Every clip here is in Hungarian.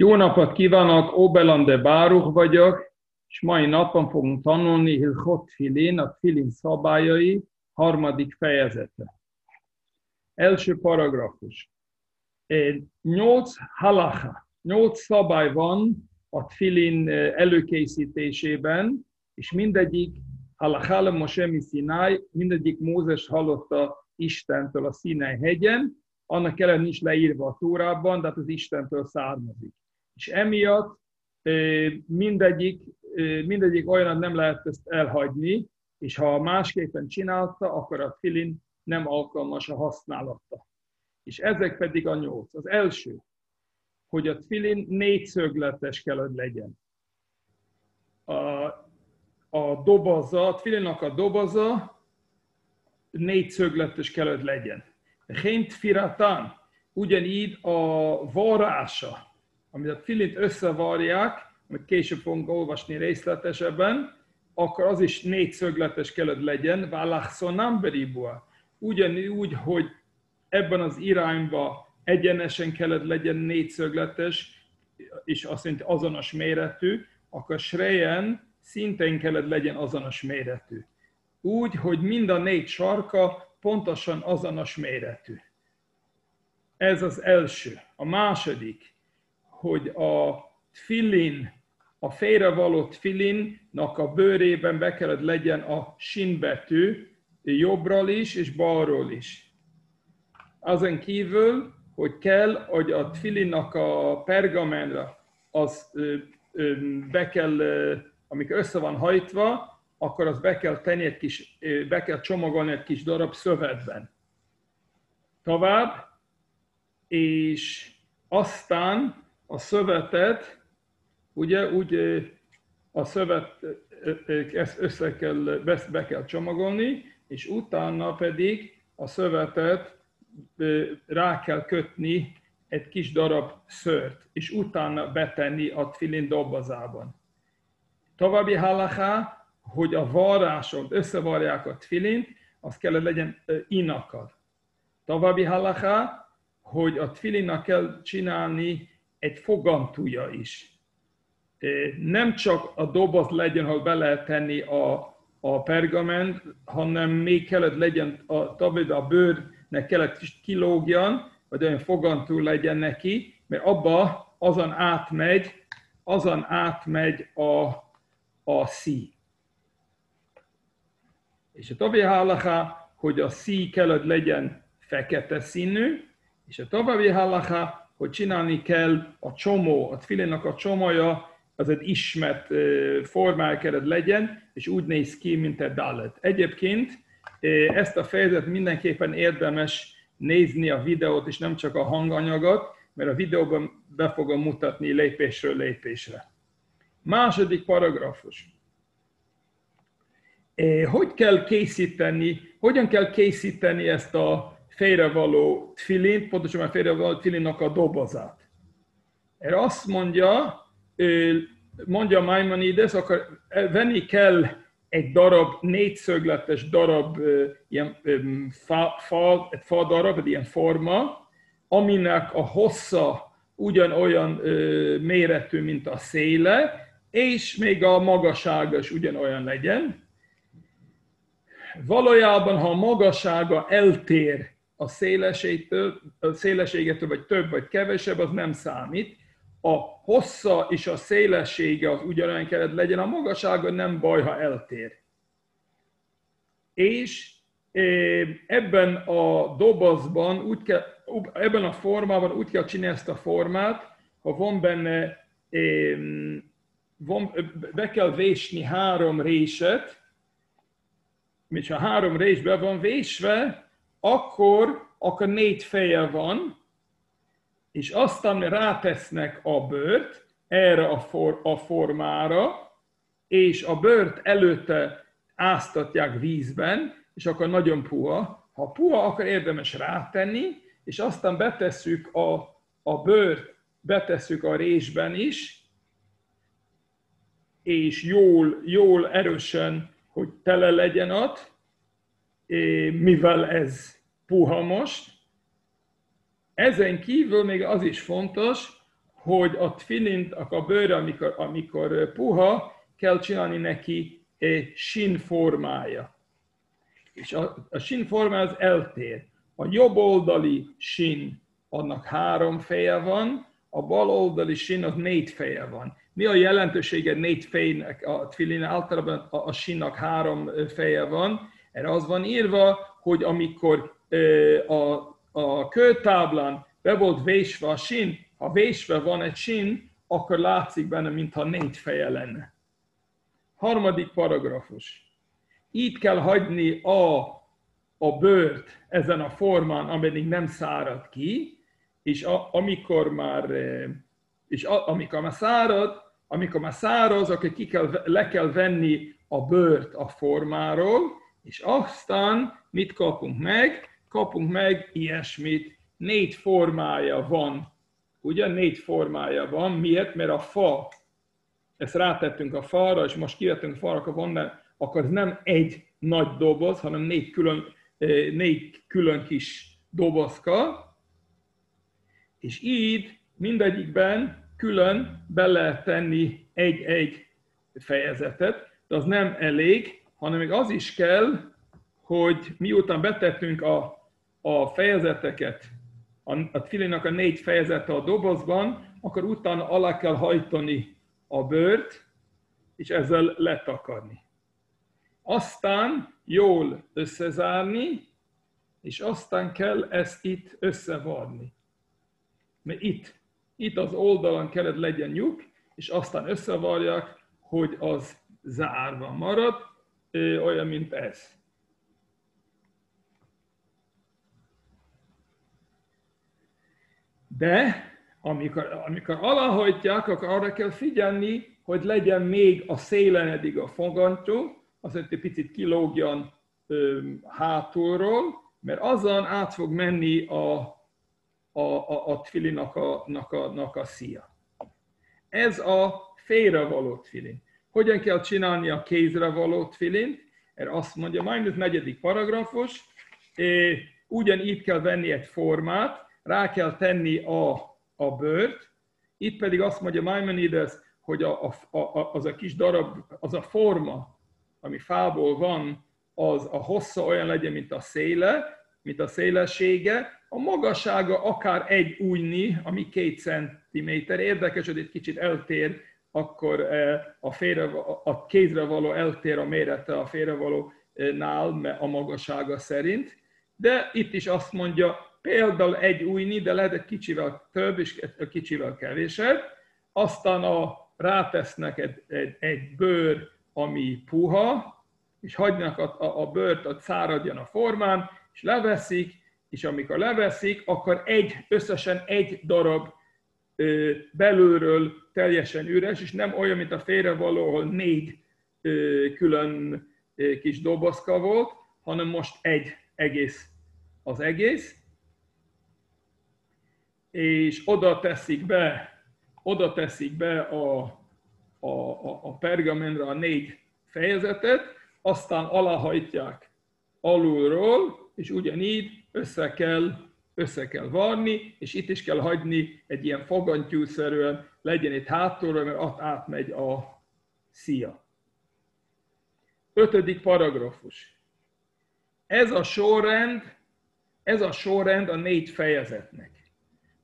Jó napot kívánok, Obelande Báruch vagyok, és mai napon fogunk tanulni Hilchot Filin, a Filin szabályai, harmadik fejezete. Első paragrafus. Nyolc halacha, nyolc szabály van a Filin előkészítésében, és mindegyik halachala Moshe Sinai, mindegyik Mózes hallotta Istentől a Sinai hegyen, annak ellen nincs leírva a Tórában, de hát az Istentől származik. És emiatt mindegyik, mindegyik olyan, nem lehet ezt elhagyni, és ha másképpen csinálta, akkor a filin nem alkalmas a használata. És ezek pedig a nyolc. Az első, hogy a filin négyszögletes kell, hogy legyen. A, a doboza, a filinnak a doboza négyszögletes kell, hogy legyen. Hént firatán, ugyanígy a varrása, amit a filint összevarják, amit később fogunk olvasni részletesebben, akkor az is négyszögletes kell, hogy legyen, vállákszonám beribua. Ugyanúgy, hogy ebben az irányba egyenesen kellett legyen négyszögletes, és azt jelenti azonos méretű, akkor srejen szintén kellett legyen azonos méretű. Úgy, hogy mind a négy sarka pontosan azonos méretű. Ez az első. A második, hogy a tfilin, a félrevaló tfilinnak a bőrében be kellett legyen a sinbetű, jobbról is és balról is. Azon kívül, hogy kell, hogy a tfilinnak a pergamenra az be kell, amikor össze van hajtva, akkor azt be kell tenni egy kis, be kell csomagolni egy kis darab szövetben. Tovább, és aztán a szövetet, ugye úgy a szövet ezt össze kell, be kell csomagolni, és utána pedig a szövetet rá kell kötni egy kis darab szőrt, és utána betenni a tfilin dobozában. További halaká, hogy a varráson összevarják a tfilint, az kell, legyen inakad. További halaká, hogy a tfilinnak kell csinálni egy fogantúja is. Nem csak a doboz legyen, ahol be lehet tenni a, a pergament, hanem még kellett legyen a, a bőrnek kellett kilógjan, vagy olyan fogantú legyen neki, mert abba azon átmegy, azon átmegy a, a szí. És a további halaká, hogy a szí kellett legyen fekete színű, és a további halaká, hogy csinálni kell a csomó, a tfilénak a csomója, az egy ismert formája kellett legyen, és úgy néz ki, mint egy dalet. Egyébként ezt a fejezet mindenképpen érdemes nézni a videót, és nem csak a hanganyagot, mert a videóban be fogom mutatni lépésről lépésre. Második paragrafus. Hogy kell készíteni, hogyan kell készíteni ezt a félrevaló tfilint, pontosan a félrevaló tfilinnak a dobozát? Erre azt mondja, mondja Maimonides, akkor venni kell egy darab, négyszögletes darab, ilyen fa, fa, fa darab, egy ilyen forma, aminek a hossza ugyanolyan méretű, mint a széle, és még a magassága is ugyanolyan legyen. Valójában, ha a magassága eltér a szélességtől, a szélességetől, vagy több, vagy kevesebb, az nem számít. A hossza és a szélessége az ugyanolyan kellett legyen, a magassága nem baj, ha eltér. És ebben a dobozban, úgy kell, ebben a formában úgy kell csinálni ezt a formát, ha van benne, van, be kell vésni három réset, és ha három részbe van vésve, akkor, akkor négy feje van, és aztán rátesznek a bőrt erre a, for, a formára, és a bőrt előtte áztatják vízben, és akkor nagyon puha. Ha puha, akkor érdemes rátenni, és aztán betesszük a, a bőrt, betesszük a résben is, és jól, jól erősen hogy tele legyen ott, mivel ez puha most. Ezen kívül még az is fontos, hogy a tfilint, a bőre, amikor, amikor puha, kell csinálni neki egy sin formája. És a, a sin formája az eltér. A jobb oldali sin, annak három feje van, a bal oldali sin az négy feje van. Mi a jelentősége négy fejnek a tfilin? Általában a, a sinnak három feje van. Erre az van írva, hogy amikor a, a kőtáblán be volt vésve a sin, ha vésve van egy sin, akkor látszik benne, mintha négy feje lenne. Harmadik paragrafus. Így kell hagyni a, a bőrt ezen a formán, ameddig nem szárad ki, és a, amikor már és a, amikor már szárad, amikor már száraz, akkor ki kell, le kell venni a bőrt a formáról, és aztán mit kapunk meg? Kapunk meg ilyesmit. Négy formája van. Ugye négy formája van. Miért? Mert a fa, ezt rátettünk a falra, és most kivettünk a falra, akkor van, akkor ez nem egy nagy doboz, hanem négy külön, eh, négy külön kis dobozka, és így mindegyikben külön be lehet tenni egy-egy fejezetet, de az nem elég, hanem még az is kell, hogy miután betettünk a, a fejezeteket, a, a filinak a négy fejezete a dobozban, akkor utána alá kell hajtani a bőrt, és ezzel letakarni. Aztán jól összezárni, és aztán kell ezt itt összevarni. Mert itt itt az oldalon kellett legyen lyuk, és aztán összevarják, hogy az zárva marad, olyan, mint ez. De amikor, amikor alahajtják, akkor arra kell figyelni, hogy legyen még a szélen eddig a fogantyú, azért egy picit kilógjan ö, hátulról, mert azon át fog menni a a, a, a tvilinak a, a, a, a szia. Ez a félrevaló tvilin. Hogyan kell csinálni a kézre való tvilint? Erre azt mondja, majd ez negyedik paragrafus, ugyanígy kell venni egy formát, rá kell tenni a, a bőrt, itt pedig azt mondja Maimonides, hogy a, a, a, az a kis darab, az a forma, ami fából van, az a hossza olyan legyen, mint a széle, mint a szélessége, a magassága akár egy újni, ami két centiméter. Érdekes, hogy egy kicsit eltér, akkor eh, a, félre, a kézre való eltér a mérete a félrevaló nál a magassága szerint. De itt is azt mondja, például egy újni, de lehet egy kicsivel több és egy kicsivel kevésebb. Aztán a, rátesznek egy, egy, egy bőr, ami puha, és hagynak a, a, a bőrt, hogy száradjon a formán, és leveszik, és amikor leveszik, akkor egy, összesen egy darab belülről teljesen üres, és nem olyan, mint a félrevaló, ahol négy külön kis dobozka volt, hanem most egy egész az egész, és oda teszik be, oda teszik be a, a, a, a pergamentre a négy fejezetet, aztán alahajtják alulról, és ugyanígy össze kell, össze kell varni, és itt is kell hagyni egy ilyen fogantyúszerűen, legyen itt hátulra, mert ott átmegy a szia. Ötödik paragrafus. Ez a sorrend, ez a sorrend a négy fejezetnek.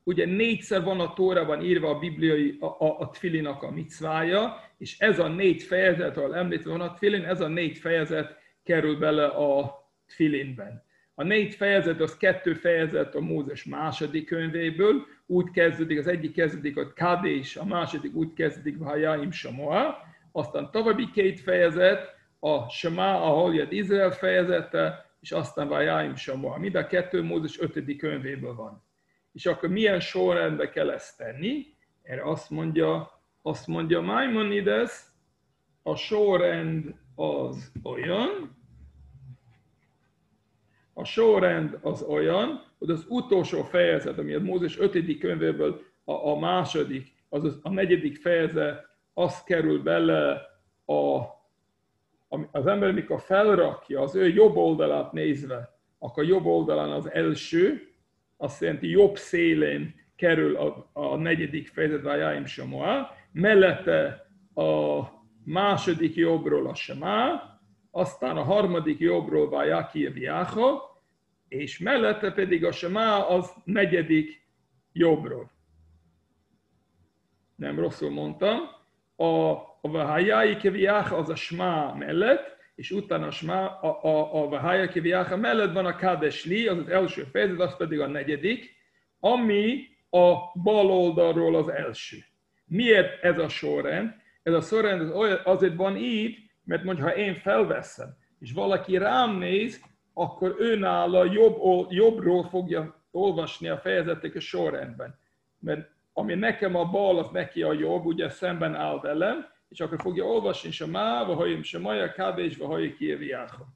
Ugye négyszer van a Tórában írva a bibliai, a, a, a Tvilinak a micvája, és ez a négy fejezet, ahol említve van a Tvilin, ez a négy fejezet kerül bele a Tvilinben. A négy fejezet az kettő fejezet a Mózes második könyvéből, úgy kezdődik, az egyik kezdődik, hogy Kádés, a második úgy kezdődik, hogy Jaim Samoa, aztán további két fejezet, a Shema, ahol jött Izrael fejezete, és aztán Vajaim Samoa. Mind a kettő Mózes ötödik könyvéből van. És akkor milyen sorrendbe kell ezt tenni? Erre azt mondja, azt mondja Maimonides, a sorrend az olyan, a sorrend az olyan, hogy az utolsó fejezet, ami a Mózes 5. könyvéből a, a második, az a negyedik fejezet, az kerül bele a, az ember, mikor felrakja az ő jobb oldalát nézve, akkor jobb oldalán az első, azt jelenti jobb szélén kerül a, a negyedik fejezet Vájáim Samoa, mellette a második jobbról a Semá, aztán a harmadik jobbról Vájáki Viáha, és mellette pedig a Semá az negyedik jobbról. Nem rosszul mondtam. A, a Keviáha az a Smá mellett, és utána a, Smá, a, a, a Vahája Keviáha mellett van a Kadesli, az az első fejezet, az pedig a negyedik, ami a bal oldalról az első. Miért ez a sorrend? Ez a sorrend azért van így, mert mondja, ha én felveszem, és valaki rám néz, akkor őnála jobb, jobbról fogja olvasni a fejezetek a sorrendben. Mert ami nekem a bal, az neki a jobb, ugye szemben áll velem, és akkor fogja olvasni se má, vagy se maja, kádés, vagy kieviáha.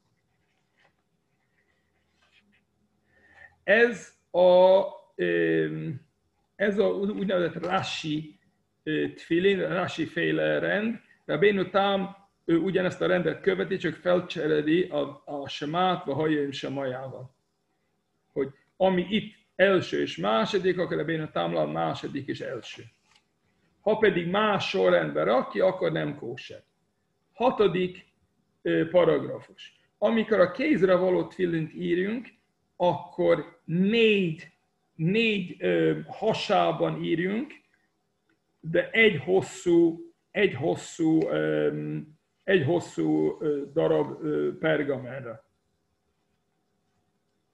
Ez a, ez a úgynevezett Rashi tfilin, Rashi féle rend, Rabbeinu Tam ő ugyanezt a rendet követi, csak felcsereli a, a semát, a hajaim semajával. Hogy ami itt első és második, akkor ebben a támla második és első. Ha pedig más sorrendben rakja, akkor nem kóser. Hatodik paragrafus. Amikor a kézre való tfilint írjunk, akkor négy, négy ö, hasában írjunk, de egy hosszú, egy hosszú, ö, egy hosszú darab pergamenre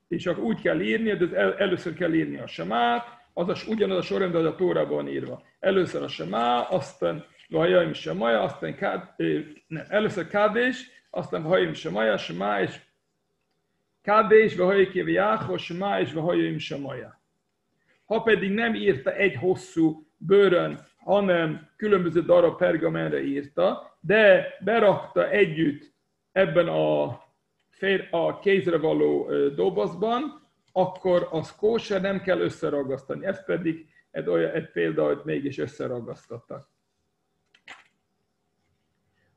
és akkor úgy kell írni, hogy el, először kell írni a semát, az a, ugyanaz a sorrend, az a Tórában írva. Először a semá, aztán Vajaim Semaja, aztán kád, nem, először Kádés, aztán Vajaim Semaja, Semá és Kádés, Vahajkévi Jáhos, Semá és Vajaim Semaja. Ha pedig nem írta egy hosszú bőrön, hanem különböző darab pergamenre írta, de berakta együtt ebben a fér a kézre való dobozban, akkor az kóser nem kell összeragasztani. Ez pedig egy, olyan, egy példa, hogy mégis összeragasztottak.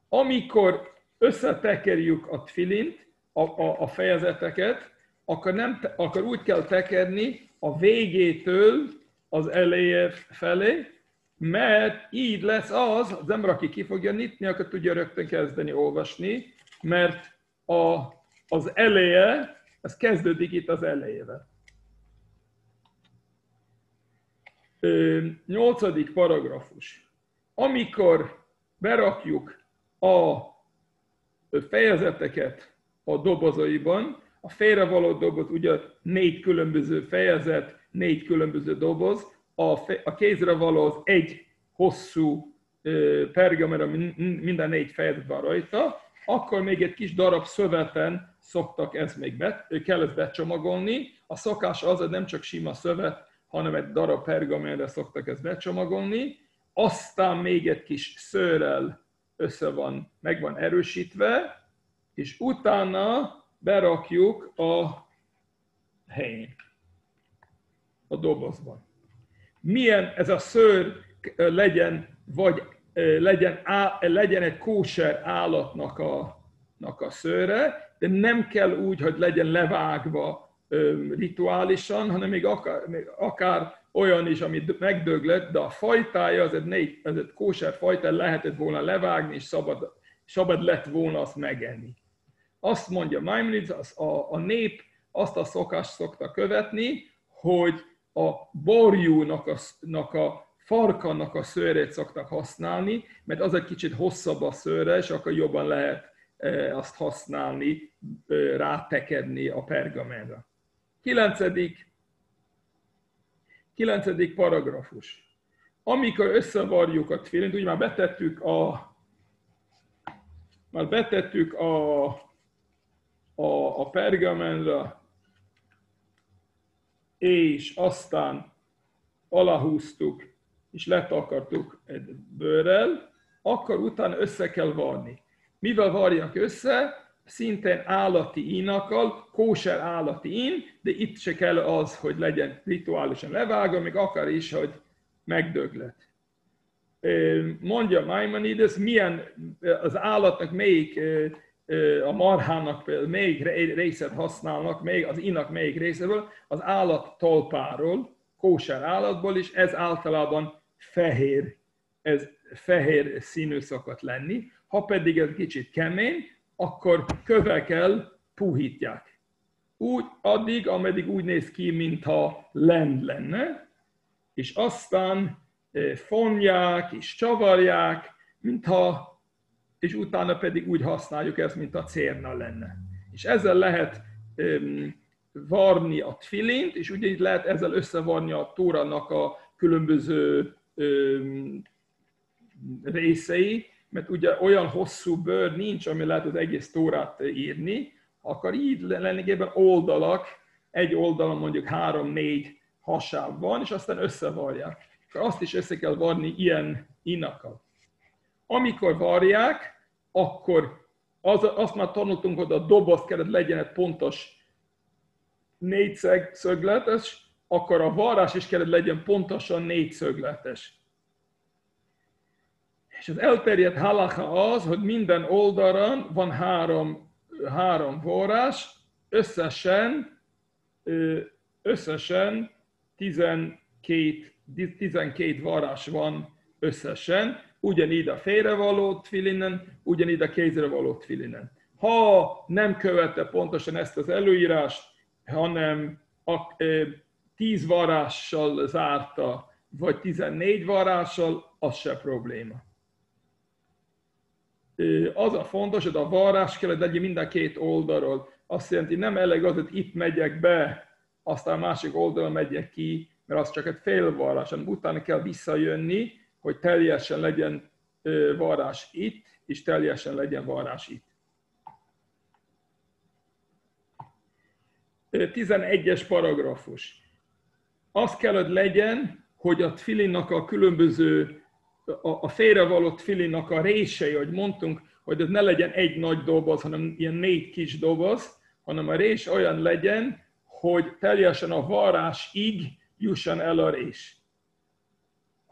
Amikor összetekerjük a tfilint, a, a, a fejezeteket, akkor, nem, akkor úgy kell tekerni a végétől az eleje felé, mert így lesz az, az ember, aki ki fogja nyitni, akkor tudja rögtön kezdeni olvasni, mert a az eleje, ez kezdődik itt az elejével. Nyolcadik paragrafus. Amikor berakjuk a fejezeteket a dobozaiban, a félrevaló doboz, ugye négy különböző fejezet, négy különböző doboz, a, a kézre való az egy hosszú pergamer, minden négy fejezet van rajta, akkor még egy kis darab szöveten szoktak ezt még be, kell ezt becsomagolni. A szokás az, hogy nem csak sima szövet, hanem egy darab pergamenre szoktak ezt becsomagolni. Aztán még egy kis szőrrel össze van, meg van erősítve, és utána berakjuk a helyén, a dobozban. Milyen ez a szőr legyen, vagy legyen, legyen egy kóser állatnak a, a szőre, de nem kell úgy, hogy legyen levágva rituálisan, hanem még akár, még akár olyan is, ami megdöglött, de a fajtája, az egy, négy, az egy kóser fajta, lehetett volna levágni, és szabad, szabad lett volna azt megenni. Azt mondja Maimonides, az a, a nép azt a szokást szokta követni, hogy a borjúnak a, a farkannak a szőrét szoktak használni, mert az egy kicsit hosszabb a szőre, és akkor jobban lehet azt használni, rátekedni a pergamenre. Kilencedik, kilencedik paragrafus. Amikor összevarjuk a tfilint, ugye már betettük a már betettük a, a, a pergamenre, és aztán alahúztuk, és letakartuk egy bőrrel, akkor utána össze kell varni. Mivel varjak össze? Szintén állati inakkal, kóser állati in, de itt se kell az, hogy legyen rituálisan levágva, még akar is, hogy megdöglet. Mondja Maimonides, milyen az állatnak melyik, a marhának például melyik részet használnak, még az inak melyik részéről, az állat tolpáról, kóser állatból is, ez általában fehér, ez fehér színű szokott lenni. Ha pedig ez kicsit kemény, akkor kövekkel puhítják. Úgy, addig, ameddig úgy néz ki, mintha lend lenne, és aztán fonják és csavarják, mintha, és utána pedig úgy használjuk ezt, mint a cérna lenne. És ezzel lehet varni a tfilint, és ugye itt lehet ezzel összevarni a tóranak a különböző um, részei, mert ugye olyan hosszú bőr nincs, ami lehet az egész tórát írni, akkor így lényegében oldalak, egy oldalon mondjuk három-négy hasáb van, és aztán összevarják. Akkor azt is össze kell varni ilyen inakkal. Amikor varják, akkor az, azt már tanultunk, hogy a doboz kellett legyen egy pontos négyszögletes, akkor a varrás is kellett legyen pontosan négyszögletes. És az elterjedt halacha az, hogy minden oldalon van három, három varrás, összesen, összesen 12, 12 varrás van összesen, ugyanígy a félrevaló tvilinen, ugyanígy a kézre való tvilinen. Ha nem követte pontosan ezt az előírást, hanem a, e, 10 varással zárta, vagy 14 varással, az se probléma. Az a fontos, hogy a varrás kell, legyen mind a két oldalról. Azt jelenti, nem elég az, hogy itt megyek be, aztán a másik oldalon megyek ki, mert az csak egy félvarrás, hanem utána kell visszajönni, hogy teljesen legyen varrás itt, és teljesen legyen varrás itt. 11-es paragrafus. Az kell, hogy legyen, hogy a tfilinnak a különböző, a, a félrevaló tfilinnak a rései, hogy mondtunk, hogy ez ne legyen egy nagy doboz, hanem ilyen négy kis doboz, hanem a rés olyan legyen, hogy teljesen a varrásig jusson el a rés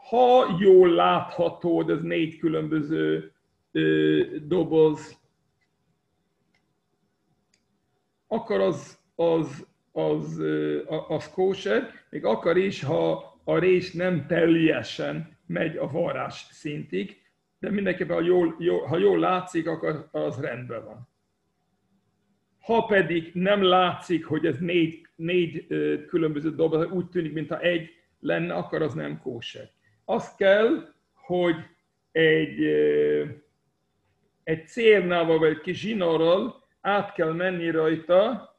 ha jól látható, ez négy különböző ö, doboz, akkor az, az, az, az kóser, még akar is, ha a rés nem teljesen megy a varrás szintig, de mindenképpen, ha jól, jól, ha jól látszik, akkor az rendben van. Ha pedig nem látszik, hogy ez négy, négy különböző doboz, úgy tűnik, mintha egy lenne, akkor az nem kóser az kell, hogy egy, egy cérnával vagy egy kis zsinórral át kell menni rajta,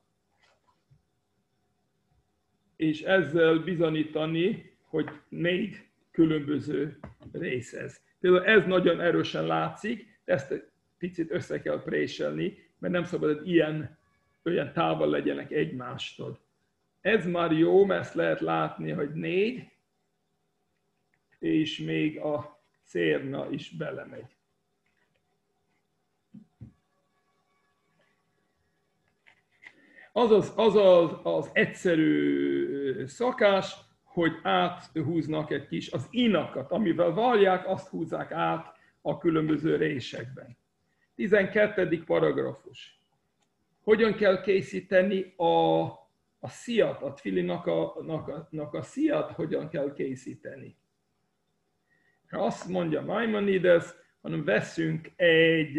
és ezzel bizonyítani, hogy négy különböző rész ez. Például ez nagyon erősen látszik, ezt egy picit össze kell préselni, mert nem szabad, hogy ilyen, olyan távol legyenek egymástól. Ez már jó, mert ezt lehet látni, hogy négy, és még a cérna is belemegy. Az az, az, egyszerű szakás, hogy áthúznak egy kis, az inakat, amivel varják, azt húzzák át a különböző résekben. 12. paragrafus. Hogyan kell készíteni a, a sziat, a tfilinak a, a, a, sziat, hogyan kell készíteni? Azt mondja Maimonides, hanem veszünk egy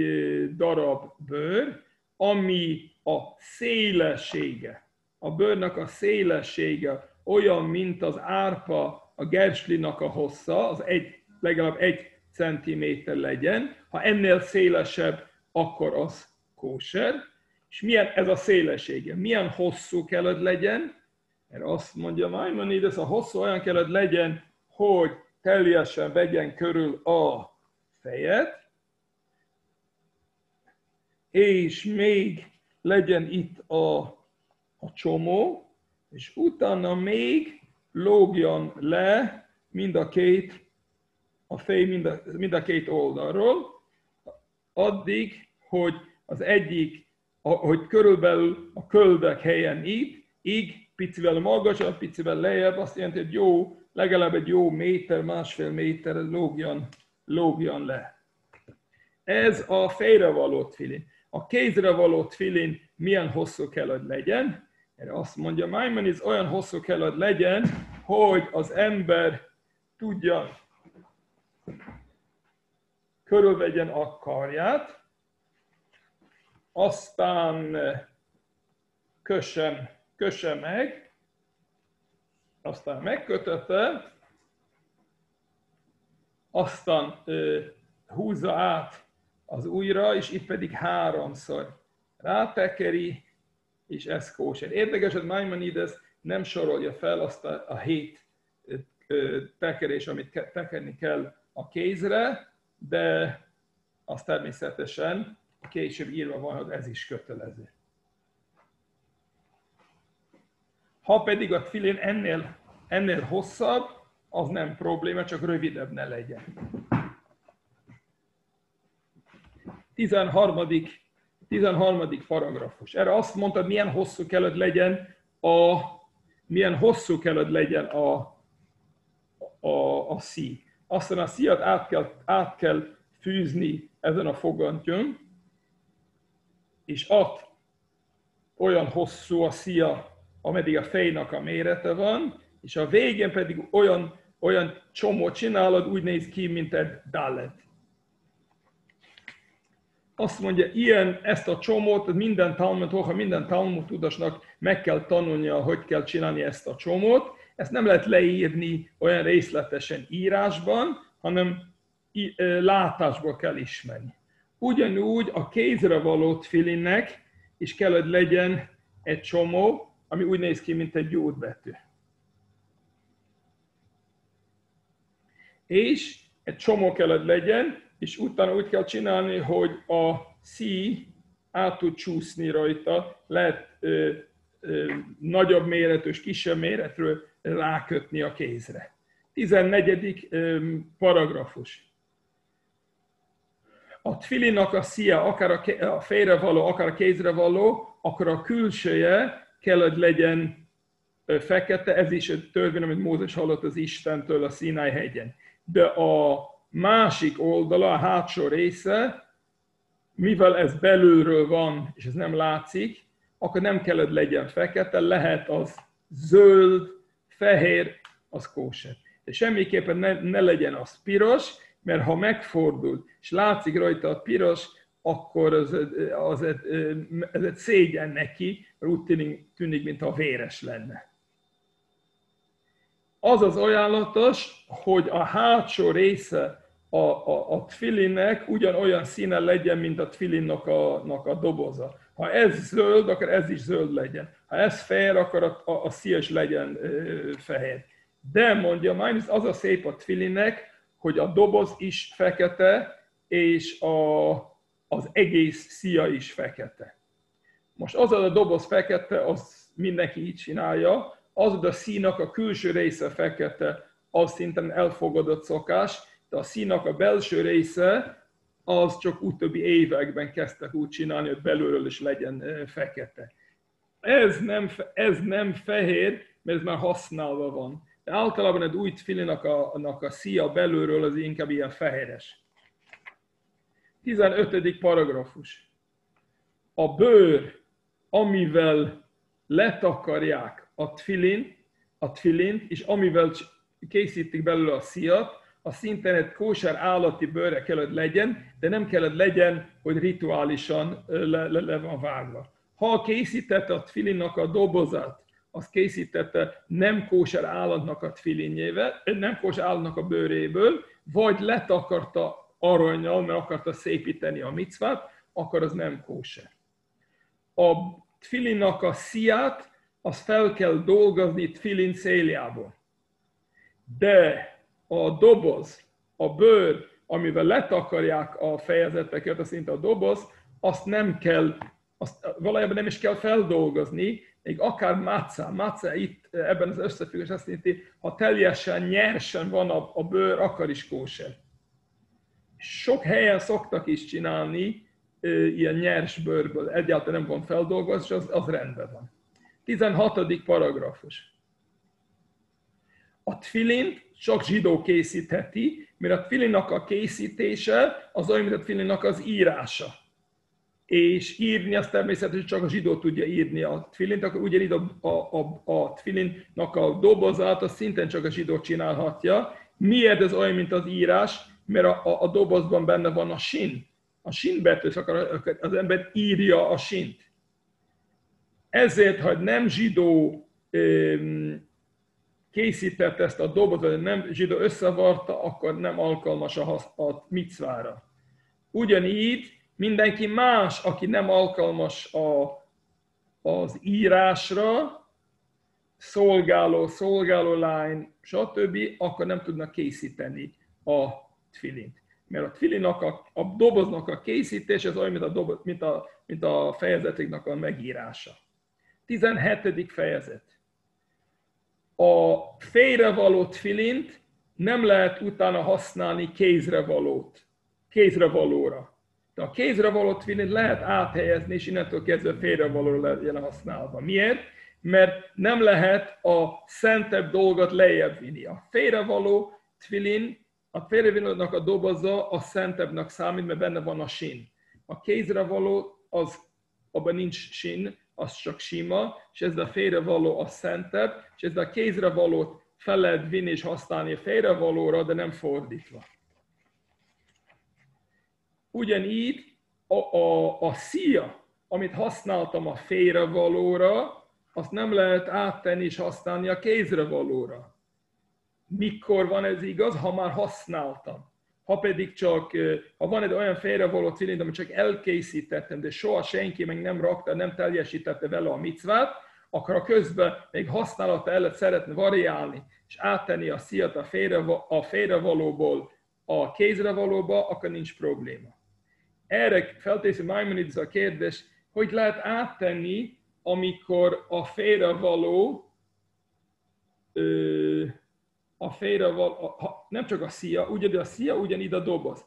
darab bőr, ami a szélessége, a bőrnek a szélessége olyan, mint az árpa, a gerslinak a hossza, az egy, legalább egy centiméter legyen. Ha ennél szélesebb, akkor az kóser. És milyen ez a szélessége? Milyen hosszú kellett legyen? Mert azt mondja Maimonides, a hosszú olyan kellett legyen, hogy teljesen vegyen körül a fejet, és még legyen itt a, a csomó, és utána még lógjon le mind a két, a fej mind a, mind a két oldalról, addig, hogy az egyik, hogy körülbelül a köldek helyen itt, így picivel magasabb, picivel lejjebb, azt jelenti, hogy jó legalább egy jó méter, másfél méter lógjon, lógjon le. Ez a fejre való tfilin. A kézre való tfilin milyen hosszú kell, hogy legyen? Erre azt mondja Maimonides, olyan hosszú kell, hogy legyen, hogy az ember tudja körülvegyen a karját, aztán kössem, kösse meg, aztán megkötötte, aztán ö, húzza át az újra, és itt pedig háromszor rátekeri, és ez kóser. Érdekes, hogy Maimonides nem sorolja fel azt a, a hét tekerés, amit tekerni kell a kézre, de az természetesen később írva van, hogy ez is kötelező. Ha pedig a filin ennél, ennél hosszabb, az nem probléma, csak rövidebb ne legyen. 13. 13. paragrafus. Erre azt mondtad, milyen hosszú kellett legyen a, milyen hosszú kellett legyen a, a, a szí. Aztán a szíjat át kell, át kell fűzni ezen a fogantyon, és ott olyan hosszú a szia, ameddig a fejnak a mérete van, és a végén pedig olyan, olyan csomót csinálod, úgy néz ki, mint egy dalet. Azt mondja, ilyen, ezt a csomót, minden Talmud, ha minden Talmud tudasnak meg kell tanulnia, hogy kell csinálni ezt a csomót. Ezt nem lehet leírni olyan részletesen írásban, hanem látásból kell ismerni. Ugyanúgy a kézre való filinnek is kell, hogy legyen egy csomó, ami úgy néz ki, mint egy gyógybetű. És egy csomó kell, hogy legyen, és utána úgy kell csinálni, hogy a szí át tud csúszni rajta, lehet ö, ö, nagyobb méretű, kisebb méretről rákötni a kézre. 14. Ö, paragrafus a tfilinak a szia, akár a fejre való, akár a kézre való, akkor a külsője kell, hogy legyen fekete, ez is egy törvény, amit Mózes hallott az Istentől a Sinai hegyen. De a másik oldala, a hátsó része, mivel ez belülről van, és ez nem látszik, akkor nem kell, hogy legyen fekete, lehet az zöld, fehér, az kóser. De semmiképpen ne, ne legyen az piros, mert ha megfordul, és látszik rajta a piros, akkor az, az, az, ez egy szégyen neki, mert úgy tűnik, tűnik, mintha véres lenne. Az az ajánlatos, hogy a hátsó része a, a, a tfilinnek ugyanolyan színe legyen, mint a tfilinnak a, a doboza. Ha ez zöld, akkor ez is zöld legyen. Ha ez fehér, akkor a, a, a szíja is legyen ö, fehér. De mondja, Mainz, az a szép a tfilinnek, hogy a doboz is fekete, és a, az egész szia is fekete. Most az a doboz fekete, az mindenki így csinálja, az a színak a külső része fekete, az szinten elfogadott szokás, de a színak a belső része, az csak utóbbi években kezdtek úgy csinálni, hogy belülről is legyen fekete. Ez nem, ez nem fehér, mert ez már használva van. De általában egy új tfilinak a, a szia belülről az inkább ilyen fehéres. 15. paragrafus. A bőr, amivel letakarják a tfilin, a tfilint, és amivel készítik belőle a szíjat, a szinten egy kóser állati bőre kellett legyen, de nem kellett legyen, hogy rituálisan le, le, le van vágva. Ha készítette a tfilinnak a dobozat, az készítette nem kóser állatnak a tfilinjével, nem kóser állatnak a bőréből, vagy letakarta aranyjal, mert akarta szépíteni a micvát, akkor az nem kóser. A tfilinnak a sziát, az fel kell dolgozni tfilin céljából. De a doboz, a bőr, amivel letakarják a fejezeteket, az szinte a doboz, azt nem kell, azt valójában nem is kell feldolgozni, még akár máca, máca itt ebben az összefüggés azt jelenti, ha teljesen nyersen van a, a bőr, akkor is kóser. Sok helyen szoktak is csinálni ilyen nyers bőrből, egyáltalán nem van feldolgozva, az, az rendben van. 16. paragrafus. A tfilint csak zsidó készítheti, mert a tfilinnak a készítése az olyan, mint a tfilinnak az írása. és írni azt természetesen csak a zsidó tudja írni a tfilint, akkor ugyanígy a, a, a, a tfilinnak a dobozát azt szintén csak a zsidó csinálhatja. Miért ez olyan, mint az írás? Mert a, a, a dobozban benne van a sin. A sin betűs, akkor az ember írja a sint. Ezért, ha nem zsidó készített ezt a dobozot, nem zsidó összevarta, akkor nem alkalmas a, a micvára. Ugyanígy mindenki más, aki nem alkalmas a, az írásra, szolgáló, szolgáló lány, stb., akkor nem tudnak készíteni a tfilint. Mert a tfilinnak, a, a doboznak a készítés, az olyan, mint a, doboz, mint a, mint a fejezeteknek a megírása. 17. fejezet. A félrevaló tfilint nem lehet utána használni kézrevalót, kézrevalóra. De a kézre való tvilint lehet áthelyezni, és innentől kezdve félrevaló legyen használva. Miért? Mert nem lehet a szentebb dolgot lejjebb vinni. A félrevaló tvilin, a félrevinónak a doboza a szentebbnek számít, mert benne van a sin. A kézre való, az, abban nincs sin, az csak sima, és ez a félrevaló a szentebb, és ez a kézre valót fel lehet vinni és használni a félrevalóra, de nem fordítva. Ugyanígy a, a, a szia, amit használtam a félrevalóra, azt nem lehet áttenni és használni a kézrevalóra. Mikor van ez igaz? Ha már használtam. Ha pedig csak, ha van egy olyan félrevaló cilindr, amit csak elkészítettem, de soha senki meg nem rakta, nem teljesítette vele a micvát, akkor a közben még használata előtt szeretne variálni, és áttenni a szíjat a, félre, a félrevalóból a kézrevalóba, akkor nincs probléma erre felteszi Maimonides a kérdés, hogy lehet áttenni, amikor a félrevaló, a félrevaló, nem csak a szia, ugyan a szia ugyanígy a doboz.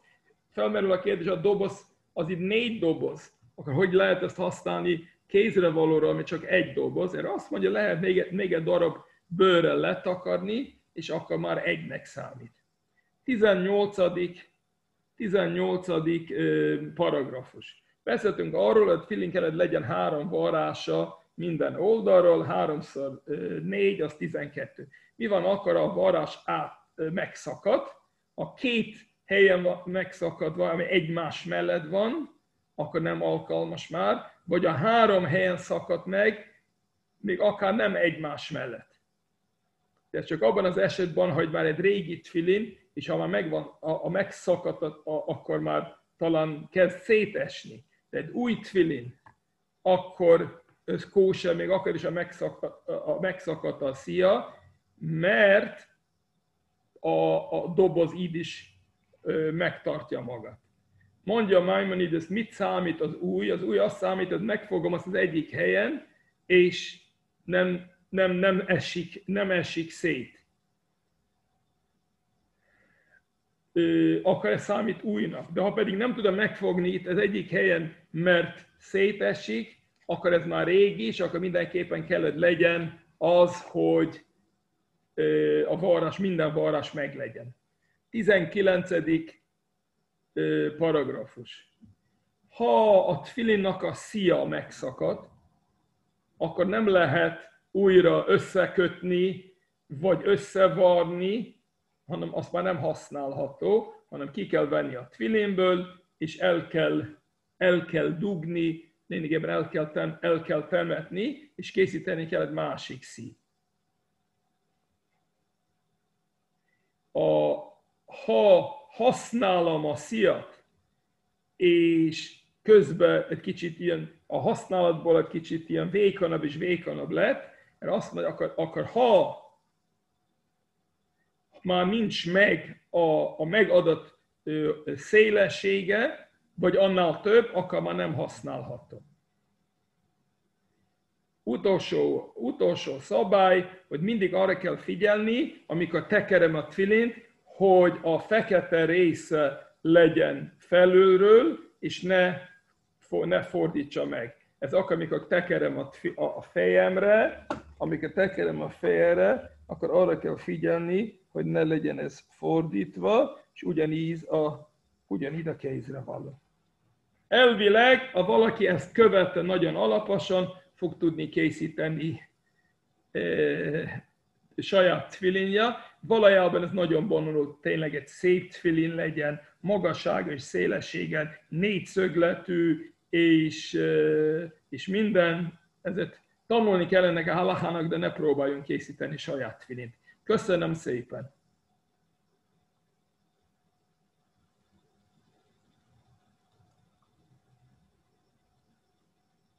Felmerül a kérdés, a doboz, az itt négy doboz, akkor hogy lehet ezt használni kézrevalóra, ami csak egy doboz? Erre azt mondja, lehet még, még egy darab bőrrel letakarni, és akkor már egynek számít. 18 18. paragrafus. Beszéltünk arról, hogy filinkeled legyen három varrása minden oldalról, háromszor négy, az 12. Mi van akkor a varrás át megszakad, a két helyen megszakadva, ami egymás mellett van, akkor nem alkalmas már, vagy a három helyen szakadt meg, még akár nem egymás mellett. De csak abban az esetben, hogy már egy régi tfilin, és ha már megvan a, a megszakadt, a, akkor már talán kezd szétesni. De egy új twilin, akkor ez kóse, még akkor is a megszakadt a, megszakadt a szia, mert a, a doboz így is ö, megtartja magát. Mondja Maimonides, mit számít az új? Az új azt számít, hogy megfogom azt az egyik helyen, és nem, nem, nem, esik, nem esik szét. akkor ez számít újnak. De ha pedig nem tudom megfogni itt az egyik helyen, mert szétesik, akkor ez már régi, és akkor mindenképpen kell, hogy legyen az, hogy a varrás, minden varrás meglegyen. 19. paragrafus. Ha a tfilinnak a szia megszakad, akkor nem lehet újra összekötni, vagy összevarni, hanem azt már nem használható, hanem ki kell venni a twilinből, és el kell, el kell dugni, lényegében el kell, tem, el kell temetni, és készíteni kell egy másik szív. A, ha használom a sziat, és közben egy kicsit ilyen, a használatból egy kicsit ilyen vékonabb és vékonabb lett, mert azt mondja, akkor, akkor ha már nincs meg a, a megadott szélessége, vagy annál több, akkor már nem használható. Utolsó, utolsó szabály, hogy mindig arra kell figyelni, amikor tekerem a tvilint, hogy a fekete része legyen felülről, és ne, ne fordítsa meg. Ez akkor, amikor tekerem a, a fejemre, amikor tekerem a fejre, akkor arra kell figyelni, hogy ne legyen ez fordítva, és ugyanígy a, ugyanígy a kézre való. elvileg, ha valaki ezt követte nagyon alaposan, fog tudni készíteni e, saját tfilinja. Valójában ez nagyon bonyolult, tényleg egy szép tfilin legyen, magasság és szélességen, négyszögletű, és, e, és minden. Ezért tanulni kellene a halakának, de ne próbáljunk készíteni saját tfilint. Köszönöm szépen!